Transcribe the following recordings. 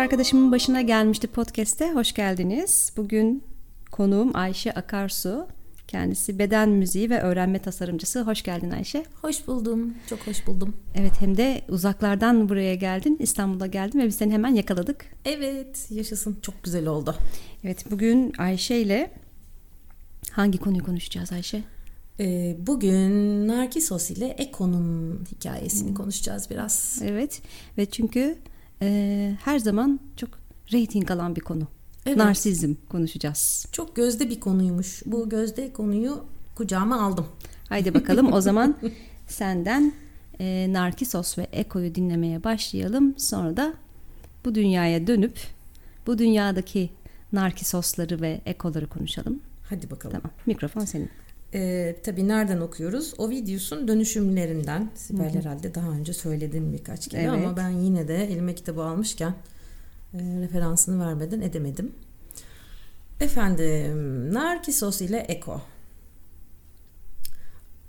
Arkadaşımın başına gelmişti podcast'te. Hoş geldiniz. Bugün konuğum Ayşe Akarsu. Kendisi beden müziği ve öğrenme tasarımcısı. Hoş geldin Ayşe. Hoş buldum. Çok hoş buldum. Evet hem de uzaklardan buraya geldin. İstanbul'a geldin ve biz seni hemen yakaladık. Evet yaşasın. Çok güzel oldu. Evet bugün Ayşe ile hangi konuyu konuşacağız Ayşe? Ee, bugün Narkisos ile Eko'nun hikayesini hmm. konuşacağız biraz. Evet ve çünkü e, her zaman çok reyting alan bir konu. Evet. Narsizm konuşacağız. Çok gözde bir konuymuş. Bu gözde konuyu kucağıma aldım. Haydi bakalım o zaman senden e, Narkisos ve Eko'yu dinlemeye başlayalım. Sonra da bu dünyaya dönüp bu dünyadaki Narkisosları ve Ekoları konuşalım. Hadi bakalım. Tamam mikrofon senin. Ee, tabii nereden okuyoruz? O videosun dönüşümlerinden. Sibel herhalde daha önce söyledim birkaç kere evet. ama ben yine de elime kitabı almışken e, referansını vermeden edemedim. Efendim Narkisos ile Eko.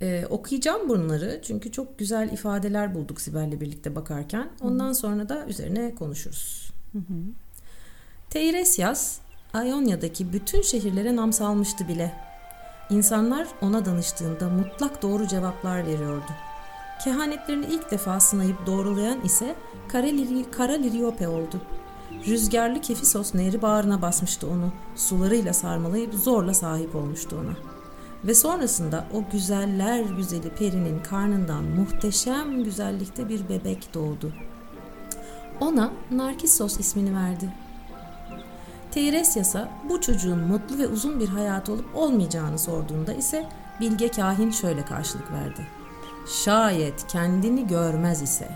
Ee, okuyacağım bunları çünkü çok güzel ifadeler bulduk Sibel'le birlikte bakarken. Ondan hı sonra da üzerine konuşuruz. Hı-hı. Teiresyas, bütün şehirlere nam salmıştı bile. İnsanlar ona danıştığında mutlak doğru cevaplar veriyordu. Kehanetlerini ilk defa sınayıp doğrulayan ise Kara Liriope oldu. Rüzgarlı Kefisos nehri bağrına basmıştı onu. Sularıyla sarmalayıp zorla sahip olmuştu ona. Ve sonrasında o güzeller güzeli perinin karnından muhteşem güzellikte bir bebek doğdu. Ona Narkissos ismini verdi. Teiresyas'a bu çocuğun mutlu ve uzun bir hayat olup olmayacağını sorduğunda ise bilge kahin şöyle karşılık verdi. Şayet kendini görmez ise.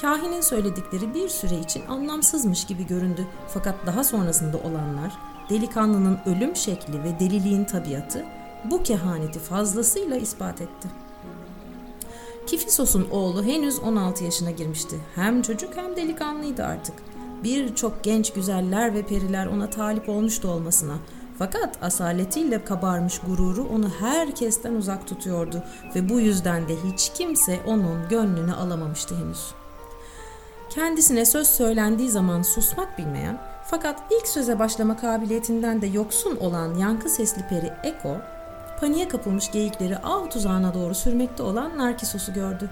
Kahinin söyledikleri bir süre için anlamsızmış gibi göründü fakat daha sonrasında olanlar delikanlının ölüm şekli ve deliliğin tabiatı bu kehaneti fazlasıyla ispat etti. Kifisos'un oğlu henüz 16 yaşına girmişti. Hem çocuk hem delikanlıydı artık birçok genç güzeller ve periler ona talip olmuştu olmasına. Fakat asaletiyle kabarmış gururu onu herkesten uzak tutuyordu ve bu yüzden de hiç kimse onun gönlünü alamamıştı henüz. Kendisine söz söylendiği zaman susmak bilmeyen fakat ilk söze başlama kabiliyetinden de yoksun olan yankı sesli peri Eko, paniğe kapılmış geyikleri av tuzağına doğru sürmekte olan Narkisos'u gördü.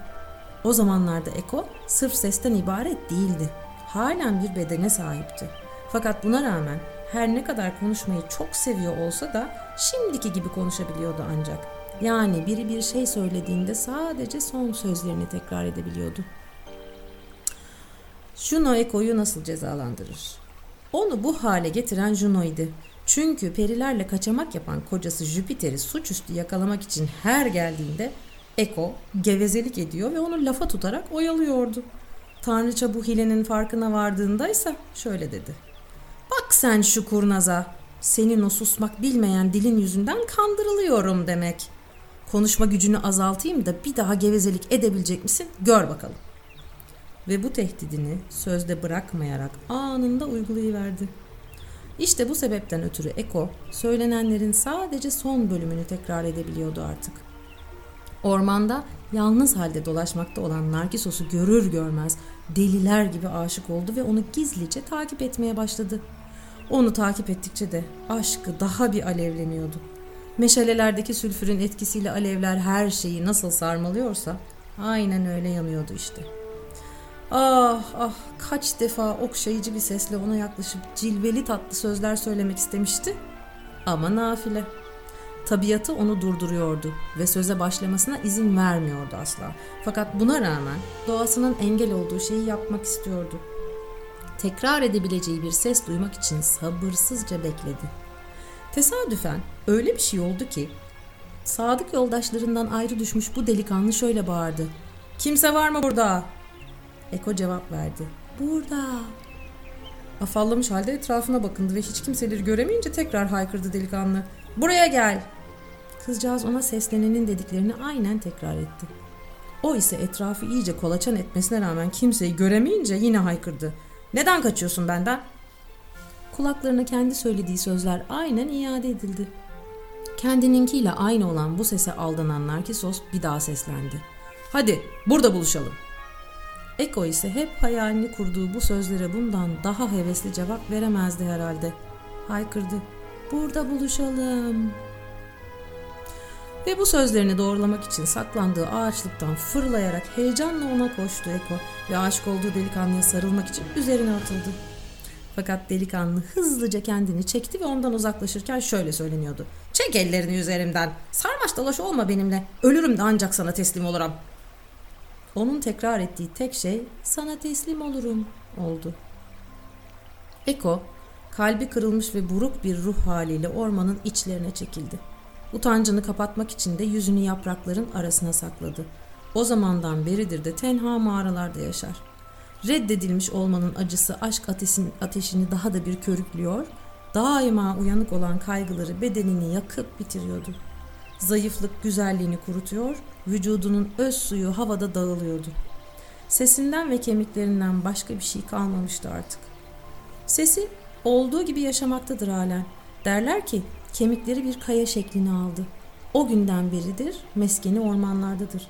O zamanlarda Eko sırf sesten ibaret değildi halen bir bedene sahipti. Fakat buna rağmen her ne kadar konuşmayı çok seviyor olsa da şimdiki gibi konuşabiliyordu ancak. Yani biri bir şey söylediğinde sadece son sözlerini tekrar edebiliyordu. Juno Eko'yu nasıl cezalandırır? Onu bu hale getiren Juno'ydu. Çünkü perilerle kaçamak yapan kocası Jüpiter'i suçüstü yakalamak için her geldiğinde Eko gevezelik ediyor ve onu lafa tutarak oyalıyordu. Tanrıça bu hilenin farkına vardığındaysa şöyle dedi. Bak sen şu kurnaza. Senin o susmak bilmeyen dilin yüzünden kandırılıyorum demek. Konuşma gücünü azaltayım da bir daha gevezelik edebilecek misin? Gör bakalım. Ve bu tehdidini sözde bırakmayarak anında uygulayıverdi. İşte bu sebepten ötürü Eko söylenenlerin sadece son bölümünü tekrar edebiliyordu artık. Ormanda yalnız halde dolaşmakta olan Narkisos'u görür görmez deliler gibi aşık oldu ve onu gizlice takip etmeye başladı. Onu takip ettikçe de aşkı daha bir alevleniyordu. Meşalelerdeki sülfürün etkisiyle alevler her şeyi nasıl sarmalıyorsa aynen öyle yanıyordu işte. Ah ah kaç defa okşayıcı bir sesle ona yaklaşıp cilveli tatlı sözler söylemek istemişti ama nafile. Tabiatı onu durduruyordu ve söze başlamasına izin vermiyordu asla. Fakat buna rağmen doğasının engel olduğu şeyi yapmak istiyordu. Tekrar edebileceği bir ses duymak için sabırsızca bekledi. Tesadüfen öyle bir şey oldu ki sadık yoldaşlarından ayrı düşmüş bu delikanlı şöyle bağırdı. Kimse var mı burada? Eko cevap verdi. Burada. Afallamış halde etrafına bakındı ve hiç kimseleri göremeyince tekrar haykırdı delikanlı. Buraya gel. Kızcağız ona seslenenin dediklerini aynen tekrar etti. O ise etrafı iyice kolaçan etmesine rağmen kimseyi göremeyince yine haykırdı. Neden kaçıyorsun benden? Kulaklarına kendi söylediği sözler aynen iade edildi. Kendininkiyle aynı olan bu sese aldanan Narkisos bir daha seslendi. Hadi burada buluşalım. Eko ise hep hayalini kurduğu bu sözlere bundan daha hevesli cevap veremezdi herhalde. Haykırdı. Burada buluşalım. Ve bu sözlerini doğrulamak için saklandığı ağaçlıktan fırlayarak heyecanla ona koştu Eko ve aşık olduğu delikanlıya sarılmak için üzerine atıldı. Fakat delikanlı hızlıca kendini çekti ve ondan uzaklaşırken şöyle söyleniyordu. Çek ellerini üzerimden. Sarmaş dolaş olma benimle. Ölürüm de ancak sana teslim olurum. Onun tekrar ettiği tek şey sana teslim olurum oldu. Eko kalbi kırılmış ve buruk bir ruh haliyle ormanın içlerine çekildi. Utancını kapatmak için de yüzünü yaprakların arasına sakladı. O zamandan beridir de tenha mağaralarda yaşar. Reddedilmiş olmanın acısı aşk ateşin, ateşini daha da bir körüklüyor, daima uyanık olan kaygıları bedenini yakıp bitiriyordu. Zayıflık güzelliğini kurutuyor, vücudunun öz suyu havada dağılıyordu. Sesinden ve kemiklerinden başka bir şey kalmamıştı artık. Sesi olduğu gibi yaşamaktadır halen. Derler ki kemikleri bir kaya şeklini aldı. O günden beridir meskeni ormanlardadır.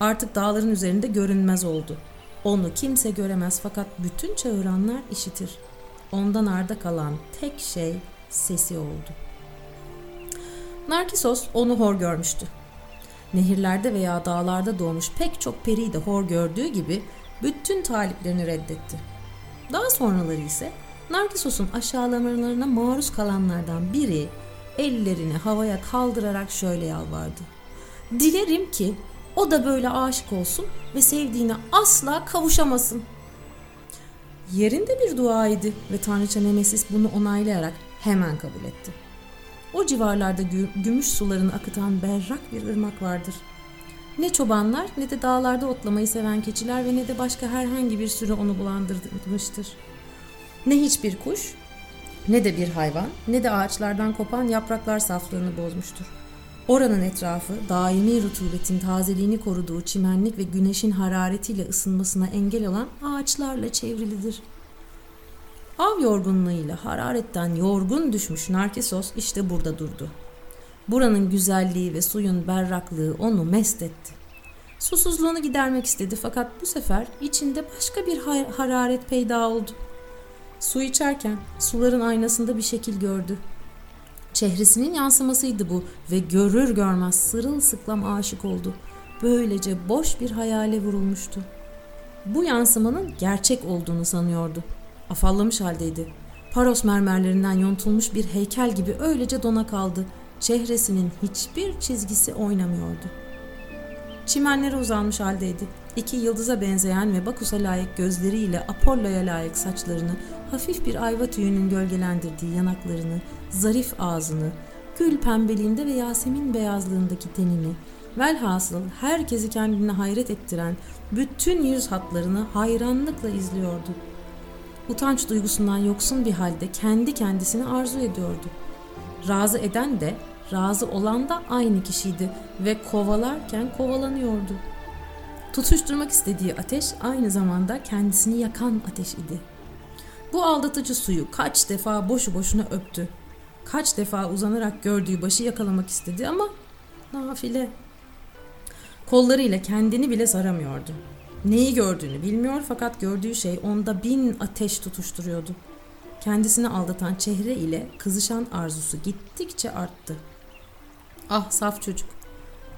Artık dağların üzerinde görünmez oldu. Onu kimse göremez fakat bütün çağıranlar işitir. Ondan arda kalan tek şey sesi oldu. Narkisos onu hor görmüştü. Nehirlerde veya dağlarda doğmuş pek çok periyi de hor gördüğü gibi bütün taliplerini reddetti. Daha sonraları ise Narkisos'un aşağılamalarına maruz kalanlardan biri ellerini havaya kaldırarak şöyle yalvardı. Dilerim ki o da böyle aşık olsun ve sevdiğine asla kavuşamasın. Yerinde bir duaydı ve Tanrıça Nemesis bunu onaylayarak hemen kabul etti. O civarlarda gümüş sularını akıtan berrak bir ırmak vardır. Ne çobanlar ne de dağlarda otlamayı seven keçiler ve ne de başka herhangi bir sürü onu bulandırmıştır. Ne hiçbir kuş, ne de bir hayvan, ne de ağaçlardan kopan yapraklar saflığını bozmuştur. Oranın etrafı daimi rutubetin tazeliğini koruduğu çimenlik ve güneşin hararetiyle ısınmasına engel olan ağaçlarla çevrilidir. Av yorgunluğuyla hararetten yorgun düşmüş Narkisos işte burada durdu. Buranın güzelliği ve suyun berraklığı onu mest etti. Susuzluğunu gidermek istedi fakat bu sefer içinde başka bir hararet peyda oldu. Su içerken suların aynasında bir şekil gördü. Çehresinin yansımasıydı bu ve görür görmez sırılsıklam aşık oldu. Böylece boş bir hayale vurulmuştu. Bu yansımanın gerçek olduğunu sanıyordu. Afallamış haldeydi. Paros mermerlerinden yontulmuş bir heykel gibi öylece dona kaldı. Çehresinin hiçbir çizgisi oynamıyordu. Çimenlere uzanmış haldeydi. İki yıldıza benzeyen ve Bakus'a layık gözleriyle Apollo'ya layık saçlarını, hafif bir ayva tüyünün gölgelendirdiği yanaklarını, zarif ağzını, gül pembeliğinde ve Yasemin beyazlığındaki tenini, velhasıl herkesi kendine hayret ettiren bütün yüz hatlarını hayranlıkla izliyordu. Utanç duygusundan yoksun bir halde kendi kendisini arzu ediyordu. Razı eden de, razı olan da aynı kişiydi ve kovalarken kovalanıyordu. Tutuşturmak istediği ateş aynı zamanda kendisini yakan ateş idi. Bu aldatıcı suyu kaç defa boşu boşuna öptü. Kaç defa uzanarak gördüğü başı yakalamak istedi ama nafile. Kollarıyla kendini bile saramıyordu. Neyi gördüğünü bilmiyor fakat gördüğü şey onda bin ateş tutuşturuyordu. Kendisini aldatan çehre ile kızışan arzusu gittikçe arttı. Ah saf çocuk.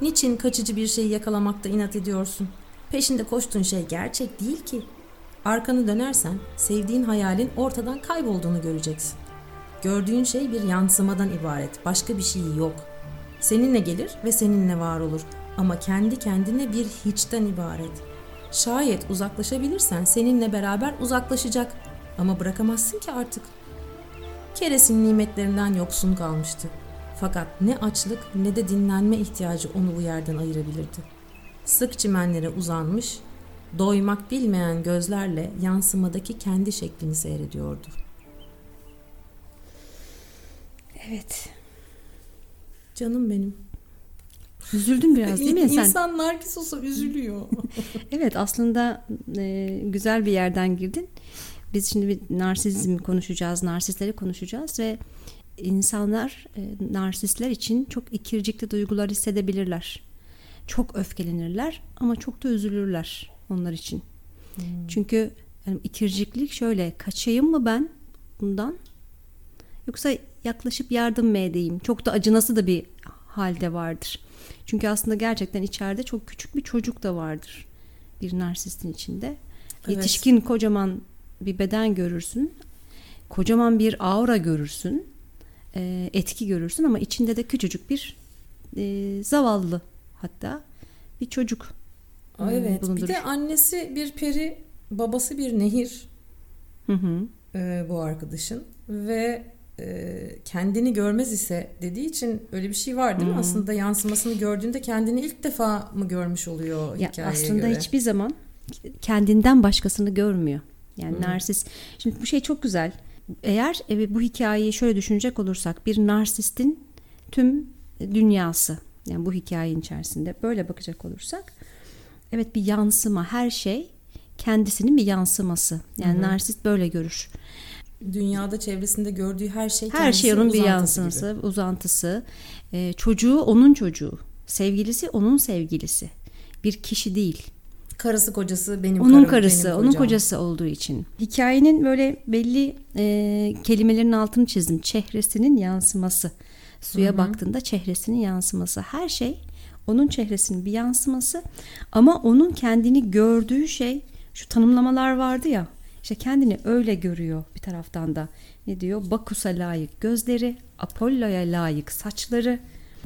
Niçin kaçıcı bir şeyi yakalamakta inat ediyorsun? Peşinde koştuğun şey gerçek değil ki. Arkanı dönersen sevdiğin hayalin ortadan kaybolduğunu göreceksin. Gördüğün şey bir yansımadan ibaret, başka bir şey yok. Seninle gelir ve seninle var olur ama kendi kendine bir hiçten ibaret. Şayet uzaklaşabilirsen seninle beraber uzaklaşacak ama bırakamazsın ki artık. Keres'in nimetlerinden yoksun kalmıştı. Fakat ne açlık ne de dinlenme ihtiyacı onu bu yerden ayırabilirdi. Sık çimenlere uzanmış, doymak bilmeyen gözlerle yansımadaki kendi şeklini seyrediyordu. Evet. Canım benim. Üzüldün biraz değil mi sen? İnsan Narkisos'a üzülüyor. evet aslında e, güzel bir yerden girdin. Biz şimdi bir narsizmi konuşacağız, narsistleri konuşacağız ve insanlar e, narsistler için çok ikircikli duygular hissedebilirler. Çok öfkelenirler ama çok da üzülürler onlar için. Hmm. Çünkü yani ikirciklik şöyle kaçayım mı ben bundan yoksa yaklaşıp yardım mı edeyim? Çok da acınası da bir halde vardır. Çünkü aslında gerçekten içeride çok küçük bir çocuk da vardır bir narsistin içinde. Evet. Yetişkin kocaman bir beden görürsün. Kocaman bir aura görürsün. Etki görürsün ama içinde de küçücük bir e, zavallı hatta bir çocuk. Aa, evet. Bulundurur. Bir de annesi bir peri, babası bir nehir. Hı hı. E, bu arkadaşın ve e, kendini görmez ise dediği için öyle bir şey var değil mi? Hmm. Aslında yansımasını gördüğünde kendini ilk defa mı görmüş oluyor ya hikayeye aslında göre? hiçbir zaman kendinden başkasını görmüyor. Yani hmm. narsis. Şimdi bu şey çok güzel. Eğer evet, bu hikayeyi şöyle düşünecek olursak bir narsistin tüm dünyası yani bu hikayenin içerisinde böyle bakacak olursak evet bir yansıma her şey kendisinin bir yansıması. Yani hmm. narsist böyle görür dünyada çevresinde gördüğü her şey her şey onun bir yansıması, gibi. uzantısı. Ee, çocuğu onun çocuğu, sevgilisi onun sevgilisi. Bir kişi değil. Karısı kocası benim onun karım, karısı, benim onun kocası olduğu için. Hikayenin böyle belli e, kelimelerin altını çizdim. Çehresinin yansıması. Suya Hı-hı. baktığında çehresinin yansıması. Her şey onun çehresinin bir yansıması ama onun kendini gördüğü şey şu tanımlamalar vardı ya işte kendini öyle görüyor bir taraftan da. Ne diyor? Bakus'a layık gözleri, Apollo'ya layık saçları,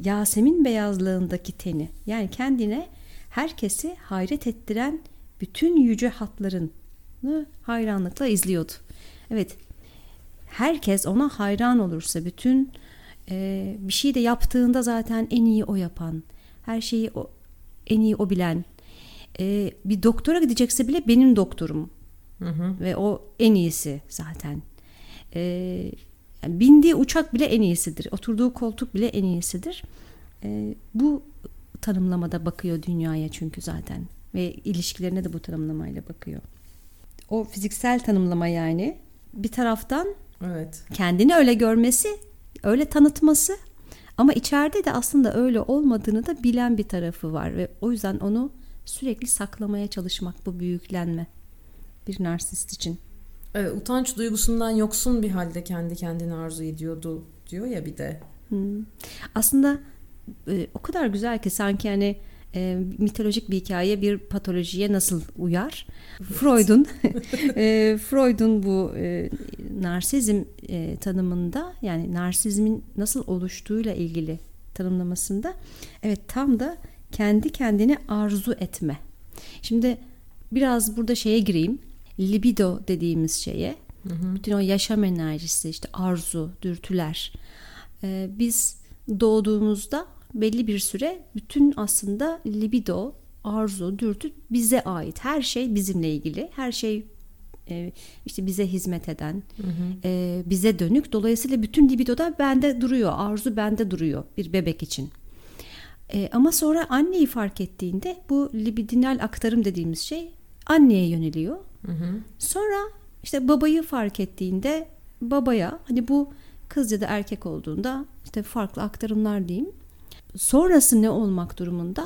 Yasemin beyazlığındaki teni. Yani kendine herkesi hayret ettiren bütün yüce hatlarını hayranlıkla izliyordu. Evet, herkes ona hayran olursa bütün e, bir şey de yaptığında zaten en iyi o yapan, her şeyi o, en iyi o bilen, e, bir doktora gidecekse bile benim doktorum Hı hı. Ve o en iyisi zaten. Ee, yani bindiği uçak bile en iyisidir. Oturduğu koltuk bile en iyisidir. Ee, bu tanımlamada bakıyor dünyaya çünkü zaten. Ve ilişkilerine de bu tanımlamayla bakıyor. O fiziksel tanımlama yani bir taraftan evet. kendini öyle görmesi, öyle tanıtması ama içeride de aslında öyle olmadığını da bilen bir tarafı var ve o yüzden onu sürekli saklamaya çalışmak bu büyüklenme bir narsist için. Evet, utanç duygusundan yoksun bir halde kendi kendini arzu ediyordu diyor ya bir de. Hmm. Aslında e, o kadar güzel ki sanki hani e, mitolojik bir hikaye bir patolojiye nasıl uyar? Freud'un e, Freud'un bu e, narsizm e, tanımında yani narsizmin nasıl oluştuğuyla ilgili tanımlamasında evet tam da kendi kendini arzu etme. Şimdi biraz burada şeye gireyim libido dediğimiz şeye hı hı. bütün o yaşam enerjisi işte arzu, dürtüler ee, biz doğduğumuzda belli bir süre bütün aslında libido, arzu, dürtü bize ait. Her şey bizimle ilgili. Her şey e, işte bize hizmet eden, hı hı. E, bize dönük. Dolayısıyla bütün libido da bende duruyor. Arzu bende duruyor bir bebek için. E, ama sonra anneyi fark ettiğinde bu libidinal aktarım dediğimiz şey anneye yöneliyor. Hı hı. Sonra işte babayı fark ettiğinde babaya hani bu kız ya da erkek olduğunda işte farklı aktarımlar diyeyim. Sonrası ne olmak durumunda?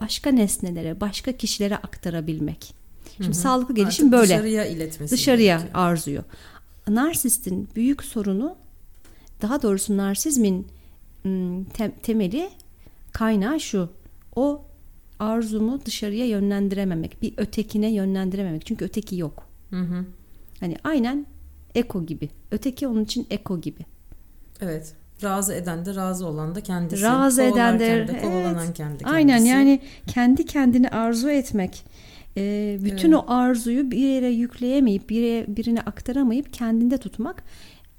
Başka nesnelere, başka kişilere aktarabilmek. Şimdi hı hı. sağlıklı gelişim Artık böyle. Dışarıya iletmesi. Dışarıya gerekiyor. arzuyor. Narsistin büyük sorunu daha doğrusu narsizmin temeli kaynağı şu. O arzumu dışarıya yönlendirememek, bir ötekine yönlendirememek. Çünkü öteki yok. Hı hı. Hani aynen eko gibi. Öteki onun için eko gibi. Evet. Razı eden de razı olan da kendisi. Razı eden de, de kovalanan evet. kendi kendisi. Aynen yani kendi kendini arzu etmek. E, bütün evet. o arzuyu bir yere yükleyemeyip bir yere, birine aktaramayıp kendinde tutmak.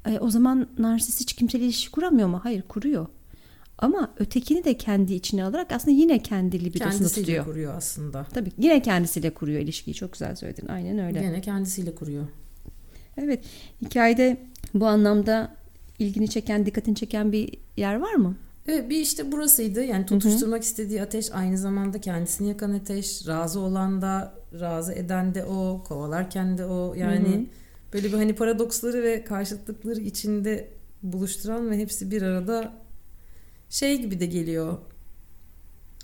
E, o zaman narsist hiç kimseyle ilişki kuramıyor mu? Hayır kuruyor. Ama ötekini de kendi içine alarak aslında yine kendi libidosunu kendisiyle tutuyor. kuruyor aslında. Tabii yine kendisiyle kuruyor ilişkiyi. Çok güzel söyledin. Aynen öyle. Yine kendisiyle kuruyor. Evet. Hikayede bu anlamda ilgini çeken, dikkatini çeken bir yer var mı? Evet bir işte burasıydı. Yani tutuşturmak Hı-hı. istediği ateş aynı zamanda kendisini yakan ateş. Razı olan da, razı eden de o, kovalarken de o. Yani Hı-hı. böyle bir hani paradoksları ve karşıtlıkları içinde buluşturan ve hepsi bir arada şey gibi de geliyor.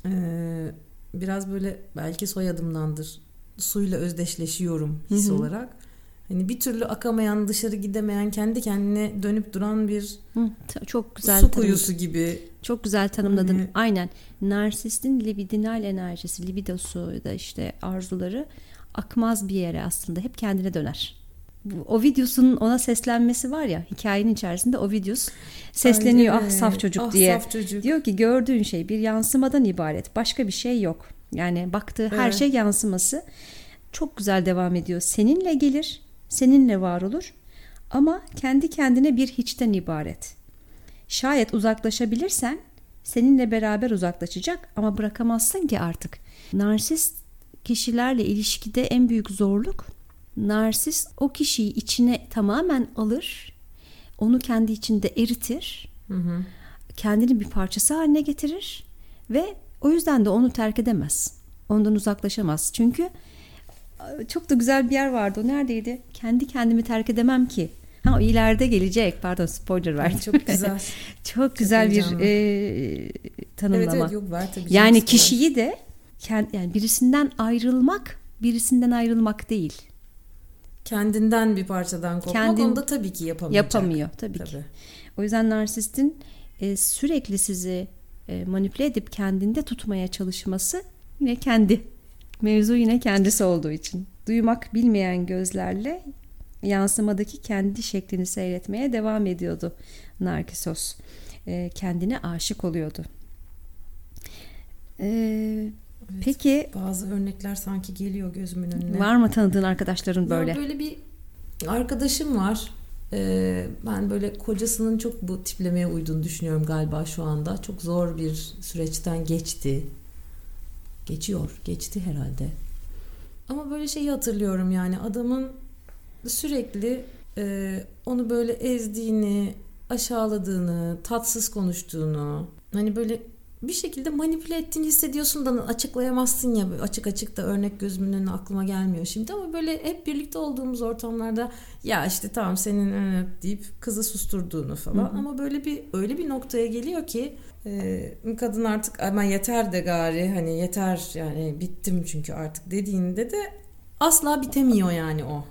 Ee, biraz böyle belki soyadımdandır. suyla özdeşleşiyorum his olarak. Hani bir türlü akamayan, dışarı gidemeyen, kendi kendine dönüp duran bir Hı, çok güzel su kuyusu gibi. Çok güzel tanımladın. Hani- Aynen. Narsistin libidinal enerjisi, libidosu da işte arzuları akmaz bir yere aslında. Hep kendine döner. Ovidius'un ona seslenmesi var ya hikayenin içerisinde Ovidius sesleniyor Bence ah saf çocuk Ah, diye. saf çocuk. Diyor ki gördüğün şey bir yansımadan ibaret. Başka bir şey yok. Yani baktığı her Evet. şey yansıması. Çok güzel devam ediyor. Seninle gelir, seninle var olur ama kendi kendine bir hiçten ibaret. Şayet uzaklaşabilirsen seninle beraber uzaklaşacak ama bırakamazsın ki artık. Narsist kişilerle ilişkide en büyük zorluk narsist o kişiyi içine tamamen alır, onu kendi içinde eritir, Hı hı. kendini bir parçası haline getirir ve o yüzden de onu terk edemez. Ondan uzaklaşamaz. Çünkü çok da güzel bir yer vardı. O neredeydi? Kendi kendimi terk edemem ki. Ha o ileride gelecek. Pardon spoiler verdim. Çok güzel. çok güzel bir heyecanlı. e, tanımlama. evet evet yok var tabii. yani kişiyi de kend- yani birisinden ayrılmak, birisinden ayrılmak değil. kendinden bir parçadan kopmak Kendin- onu da tabii ki yapamayacak. Yapamıyor tabii, ki. Tabii. O yüzden narsistin e, sürekli sizi e, manipüle edip kendinde tutmaya çalışması yine kendi. Mevzu yine kendisi olduğu için. Duymak bilmeyen gözlerle yansımadaki kendi şeklini seyretmeye devam ediyordu Narkisos. E, kendine aşık oluyordu. E, Evet. Peki Bazı örnekler sanki geliyor gözümün önüne. var mı tanıdığın arkadaşların böyle? Ya böyle bir arkadaşım var. Ee, ben böyle kocasının çok bu tiplemeye uyduğunu düşünüyorum galiba şu anda. Çok zor bir süreçten geçti. Geçiyor. Geçti herhalde. Ama böyle şeyi hatırlıyorum yani adamın sürekli e, onu böyle ezdiğini, aşağıladığını, tatsız konuştuğunu, hani böyle bir şekilde manipüle ettiğini hissediyorsun da açıklayamazsın ya açık açık da örnek gözümün önüne aklıma gelmiyor şimdi ama böyle hep birlikte olduğumuz ortamlarda ya işte tamam senin ee, deyip kızı susturduğunu falan ama böyle bir öyle bir noktaya geliyor ki e, kadın artık ama yeter de gari hani yeter yani bittim çünkü artık dediğinde de asla bitemiyor yani o.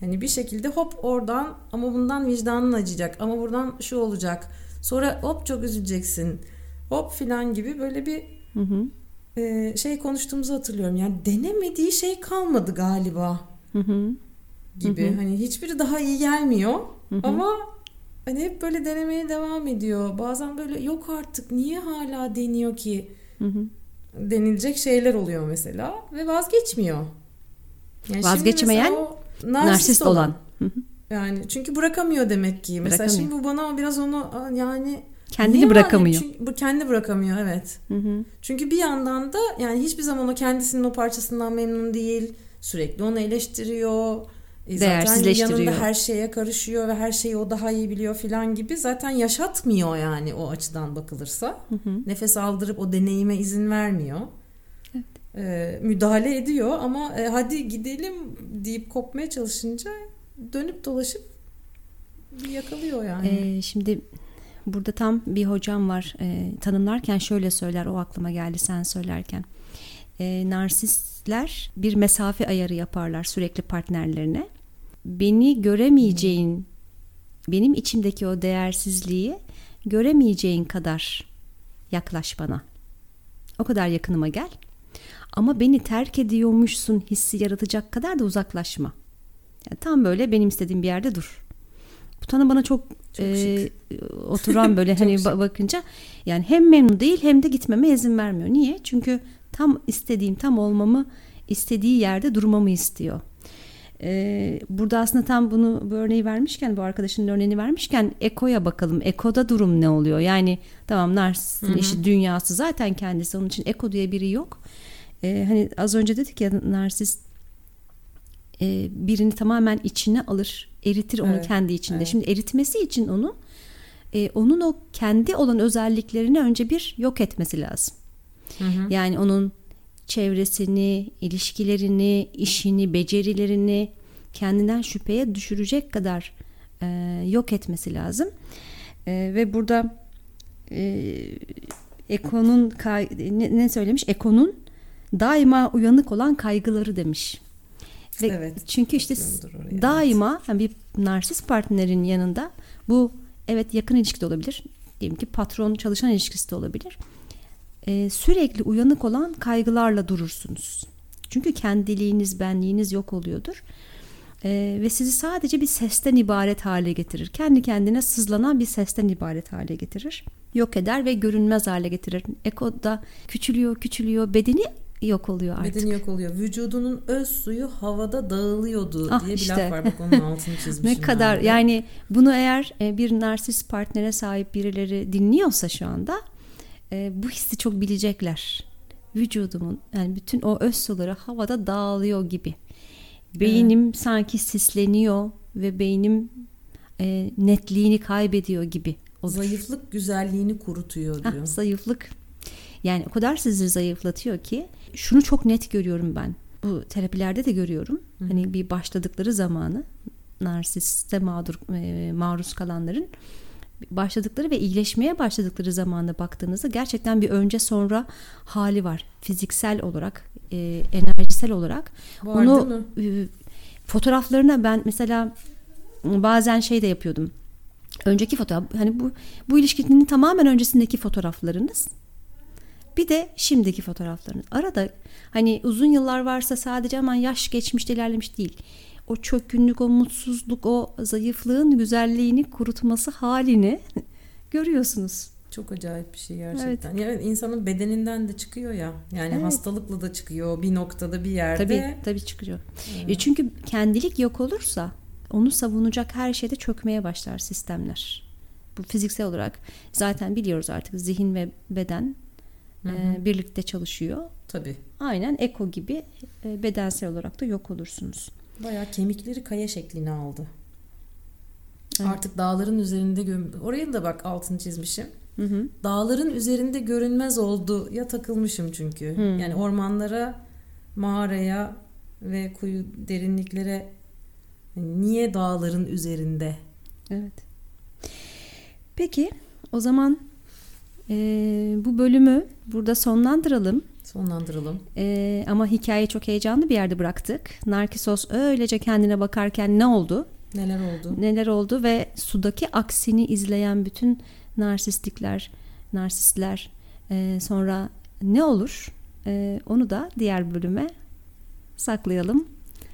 Hani bir şekilde hop oradan ama bundan vicdanın acıyacak ama buradan şu olacak. Sonra hop çok üzüleceksin. Hop filan gibi böyle bir Hı hı. e, şey konuştuğumuzu hatırlıyorum. Yani denemediği şey kalmadı galiba Hı hı. gibi. Hı hı. Hani hiçbiri daha iyi gelmiyor Hı hı. ama hani hep böyle denemeye devam ediyor. Bazen böyle yok artık niye hala deniyor ki Hı hı. denilecek şeyler oluyor mesela ve vazgeçmiyor. Yani Vazgeçmeyen, o Narsist olan. Hı hı. Yani çünkü bırakamıyor demek ki. Mesela şimdi bu bana biraz onu yani Kendini niye bırakamıyor. Yani? Çünkü bu kendi bırakamıyor evet. Hı hı. Çünkü bir yandan da yani hiçbir zaman o kendisinin o parçasından memnun değil. Sürekli onu eleştiriyor. E, Zaten yanında her şeye karışıyor ve her şeyi o daha iyi biliyor filan gibi. Zaten yaşatmıyor yani o açıdan bakılırsa. Hı hı. Nefes aldırıp o deneyime izin vermiyor. Evet. E, müdahale ediyor ama e, hadi gidelim deyip kopmaya çalışınca dönüp dolaşıp yakalıyor yani. Ee, şimdi burada tam bir hocam var Ee, tanımlarken şöyle söyler o aklıma geldi sen söylerken. Ee, narsistler bir mesafe ayarı yaparlar sürekli partnerlerine. Beni göremeyeceğin benim içimdeki o değersizliği göremeyeceğin kadar yaklaş bana. O kadar yakınıma gel. Ama beni terk ediyormuşsun hissi yaratacak kadar da uzaklaşma. Yani tam böyle benim istediğim bir yerde dur bu tanım bana çok, Çok e, oturan böyle hani şık. ba- bakınca yani hem memnun değil hem de gitmeme izin vermiyor. Niye? Çünkü tam istediğim, tam olmamı istediği yerde durmamı istiyor. Ee, burada aslında tam bunu bu örneği vermişken bu arkadaşının örneğini vermişken Eko'ya bakalım. Eko'da durum ne oluyor? Yani tamam narsistin işi dünyası zaten kendisi onun için Eko diye biri yok. Ee, hani az önce dedik ya narsist e, birini tamamen içine alır, eritir onu Evet, kendi içinde. evet. Şimdi eritmesi için onu e, onun o kendi olan özelliklerini önce bir yok etmesi lazım. Hı hı. Yani onun çevresini, ilişkilerini, işini, becerilerini kendinden şüpheye düşürecek kadar e, yok etmesi lazım. E, ve burada e, Eko'nun ne, ne söylemiş? Eko'nun daima uyanık olan kaygıları demiş. Ve Evet, çünkü işte oraya, daima yani bir narsist partnerin yanında bu evet yakın ilişki de olabilir. Diyelim ki patron çalışan ilişkisi de olabilir. Ee, sürekli uyanık olan kaygılarla durursunuz. Çünkü kendiliğiniz, benliğiniz yok oluyordur. Ee, ve sizi sadece bir sesten ibaret hale getirir. Kendi kendine sızlanan bir sesten ibaret hale getirir. Yok eder ve görünmez hale getirir. Eko da küçülüyor, küçülüyor, bedeni yok oluyor artık. Bedeni yok oluyor. Vücudunun öz suyu havada dağılıyordu Ah, diye bir işte. laf var. Bak onun altını çizmişim. Ne kadar ben de. yani bunu eğer e, bir narsist partnere sahip birileri dinliyorsa şu anda e, bu hissi çok bilecekler. Vücudumun yani bütün o öz suları havada dağılıyor gibi. Beynim sanki sisleniyor ve beynim e, netliğini kaybediyor gibi. olur. Zayıflık güzelliğini kurutuyor diyor. zayıflık. Yani o kadar sizi zayıflatıyor ki şunu çok net görüyorum ben. Bu terapilerde de görüyorum. Hani bir başladıkları zamanı narsiste mağdur e, maruz kalanların başladıkları ve iyileşmeye başladıkları zamanda baktığınızda gerçekten bir önce sonra hali var. Fiziksel olarak, e, enerjisel olarak. Var Onu e, fotoğraflarına ben mesela bazen şey de yapıyordum. Önceki fotoğraf hani bu bu ilişkinin tamamen öncesindeki fotoğraflarınız. Bir de şimdiki fotoğraflarınız. Arada hani uzun yıllar varsa sadece hemen yaş geçmiş ilerlemiş değil. O çökkünlük, o mutsuzluk, o zayıflığın güzelliğini kurutması halini görüyorsunuz. Çok acayip bir şey gerçekten. Yani insanın bedeninden de çıkıyor ya. Yani Evet. hastalıkla da çıkıyor bir noktada bir yerde. Tabii tabii çıkıyor. E çünkü kendilik yok olursa onu savunacak her şeyde çökmeye başlar sistemler. Bu fiziksel olarak zaten biliyoruz artık zihin ve beden e, birlikte çalışıyor. Tabii. Aynen eko gibi e, bedensel olarak da yok olursunuz. Bayağı kemikleri kaya şeklini aldı. Evet. Artık dağların üzerinde. Oraya da bak altını çizmişim. Hı hı. Dağların üzerinde görünmez oldu ya takılmışım çünkü. Hmm. Yani ormanlara, mağaraya ve kuyu derinliklere yani niye dağların üzerinde? Evet. Peki o zaman e, bu bölümü burada sonlandıralım. Sonlandıralım. E, ama hikayeyi çok heyecanlı bir yerde bıraktık. Narkisos öylece kendine bakarken ne oldu? Neler oldu? Neler oldu ve sudaki aksini izleyen bütün narsistlikler, narsistler e, sonra ne olur? E, onu da diğer bölüme saklayalım.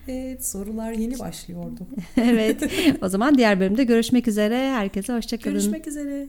Evet sorular yeni başlıyordu. evet. O zaman diğer bölümde görüşmek üzere. Herkese hoşçakalın. Görüşmek üzere.